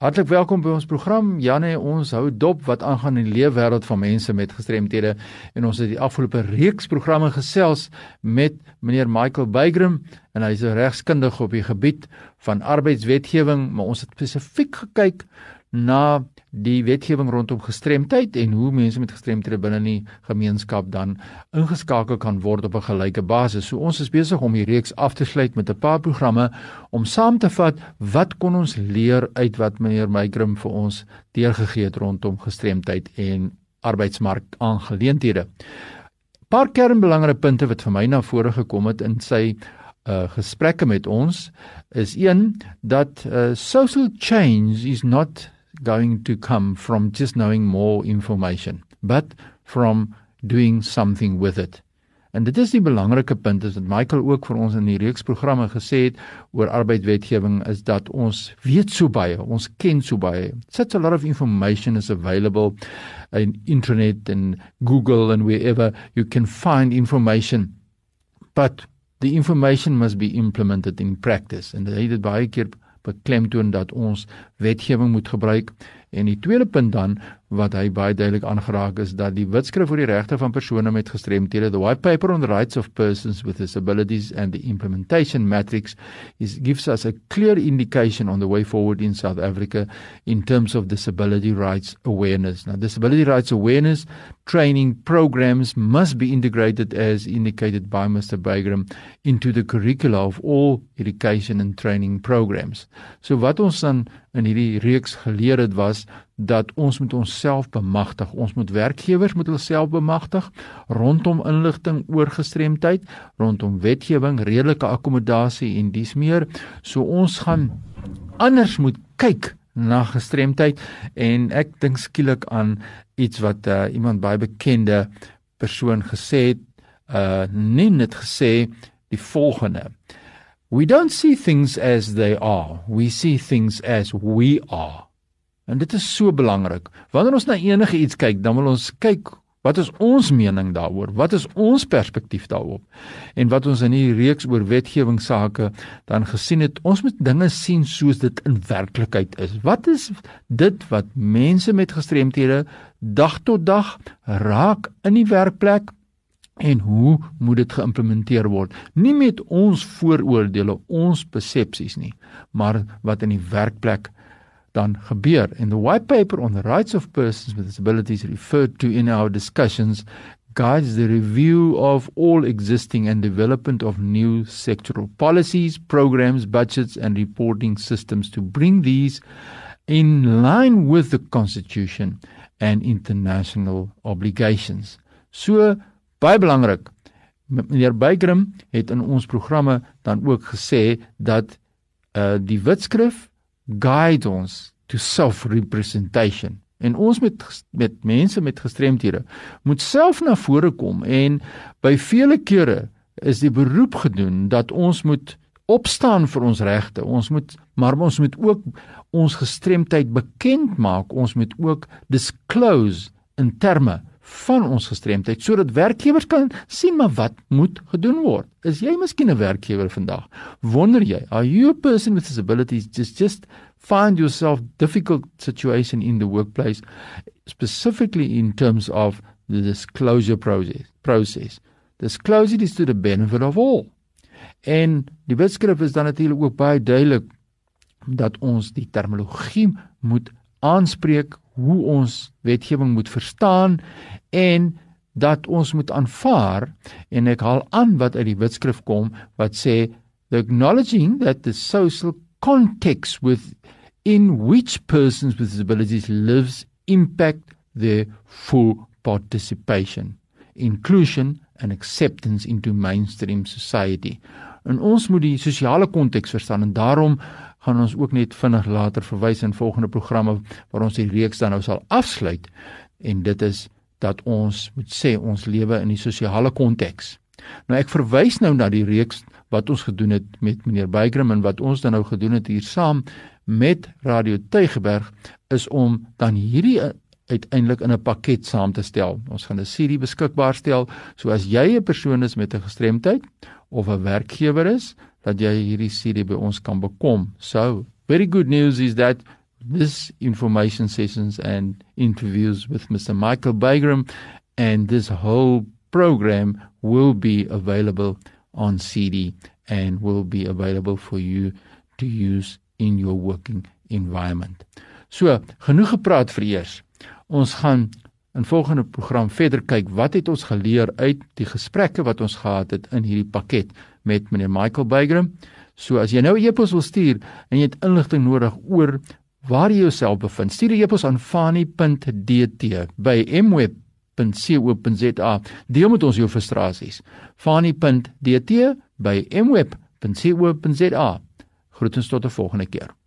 Hartlik welkom by ons program. Janne, ons hou dop wat aangaan in die leefwêreld van mense met gestremthede en ons het die afgelope reeks programme gesels met meneer Michael Bygram en hy is 'n regskundige op die gebied van arbeidswetgewing, maar ons het spesifiek gekyk na die wetgewing rondom gestremdheid en hoe mense met gestremthede binne die gemeenskap dan ingeskakel kan word op 'n gelyke basis. So ons is besig om hierdie reeks af te sluit met 'n paar programme om saam te vat wat kon ons leer uit wat meneer Meykrum vir ons deurgegee het rondom gestremdheid en arbeidsmark aangeleenthede. Paar kernbelangrike punte wat vir my na vore gekom het in sy uh gesprekke met ons is een dat uh social change is not going to come from just knowing more information, but from doing something with it. En dit is die belangrike punt is wat Michael ook vir ons in die reeks programme gesê het oor arbeidswetgewing is dat ons weet so baie, ons ken so baie. Such a lot of information is available in internet and Google and wherever you can find information. But the information must be implemented in practice. En dit het baie keer beklemtoon dat ons wetgewing moet gebruik. En die tweede punt dan wat hy baie duidelik aangeraak is dat die wetskrif oor die regte van persone met gestremthede the white paper on the rights of persons with disabilities and the implementation matrix is gives us a clear indication on the way forward in South Africa in terms of disability rights awareness. Now disability rights awareness training programs must be integrated as indicated by Mr Bygram into the curricula of all education and training programs. So wat ons dan in hierdie reeks geleer het was dat ons moet onsself bemagtig. Ons moet werkgewers moet hulself bemagtig rondom inligting oor gestremdheid, rondom wetgewing, redelike akkommodasie en dis meer. So ons gaan anders moet kyk na gestremdheid en ek dink skielik aan iets wat uh, iemand baie bekende persoon gesê het, uh nie net gesê die volgende. We don't see things as they are. We see things as we are. En dit is so belangrik. Wanneer ons na enige iets kyk, dan wil ons kyk wat is ons mening daaroor? Wat is ons perspektief daarop? En wat ons in hierdie reeks oor wetgewing sake dan gesien het, ons moet dinge sien soos dit in werklikheid is. Wat is dit wat mense met gestremthede dag tot dag raak in die werkplek? En hoe moet dit geïmplementeer word? Nie met ons vooroordeele, ons persepsies nie, maar wat in die werkplek dan gebeur. In the white paper on the rights of persons with disabilities referred to in our discussions guides the review of all existing and development of new sectoral policies, programs, budgets and reporting systems to bring these in line with the constitution and international obligations. So baie belangrik. Meneer Bygrim het in ons programme dan ook gesê dat uh die wetskrif guide ons to self-representation. En ons met met mense met gestremthede moet self na vore kom en by vele kere is die beroep gedoen dat ons moet opstaan vir ons regte. Ons moet maar ons moet ook ons gestremdheid bekend maak. Ons moet ook disclose in terme van ons gestremdheid sodat werkgewers kan sien maar wat moet gedoen word. Is jy miskien 'n werkgewer vandag? Wonder jy, are you a person with disabilities just just find yourself difficult situation in the workplace specifically in terms of the disclosure process process. Disclosure is to the benefit of all. En die wetskrif is dan natuurlik ook baie duidelik dat ons die terminologie moet aanspreek hoe ons wetgewing moet verstaan en dat ons moet aanvaar en ek haal aan wat uit die wetskrif kom wat sê the acknowledging that the social context within which persons with disabilities lives impact their full participation inclusion and acceptance into mainstream society en ons moet die sosiale konteks verstaan en daarom gaan ons ook net vinnig later verwys in volgende programme waar ons die reeks dan nou sal afsluit en dit is dat ons moet sê ons lewe in die sosiale konteks. Nou ek verwys nou na die reeks wat ons gedoen het met meneer Bygrim en wat ons dan nou gedoen het hier saam met Radio Tygerberg is om dan hierdie uiteindelik in 'n pakket saam te stel. Ons gaan 'n serie beskikbaar stel so as jy 'n persoon is met 'n gestremdheid of 'n werkgewer is dat jy hierdie serie by ons kan bekom. So, very good news is that this information sessions and interviews with Mr. Michael Bygram and this whole program will be available on CD and will be available for you to use in your working environment. So, genoeg gepraat vir eers. Ons gaan in volgende program verder kyk wat het ons geleer uit die gesprekke wat ons gehad het in hierdie pakket met meneer Michael Bygram. So as jy nou 'n e-pos wil stuur en jy het inligting nodig oor waar jy jouself bevind, stuur 'n e-pos aan fani.dt by mweb.co.za. Deel met ons jou frustrasies. fani.dt by mweb.co.za. Groetens tot 'n volgende keer.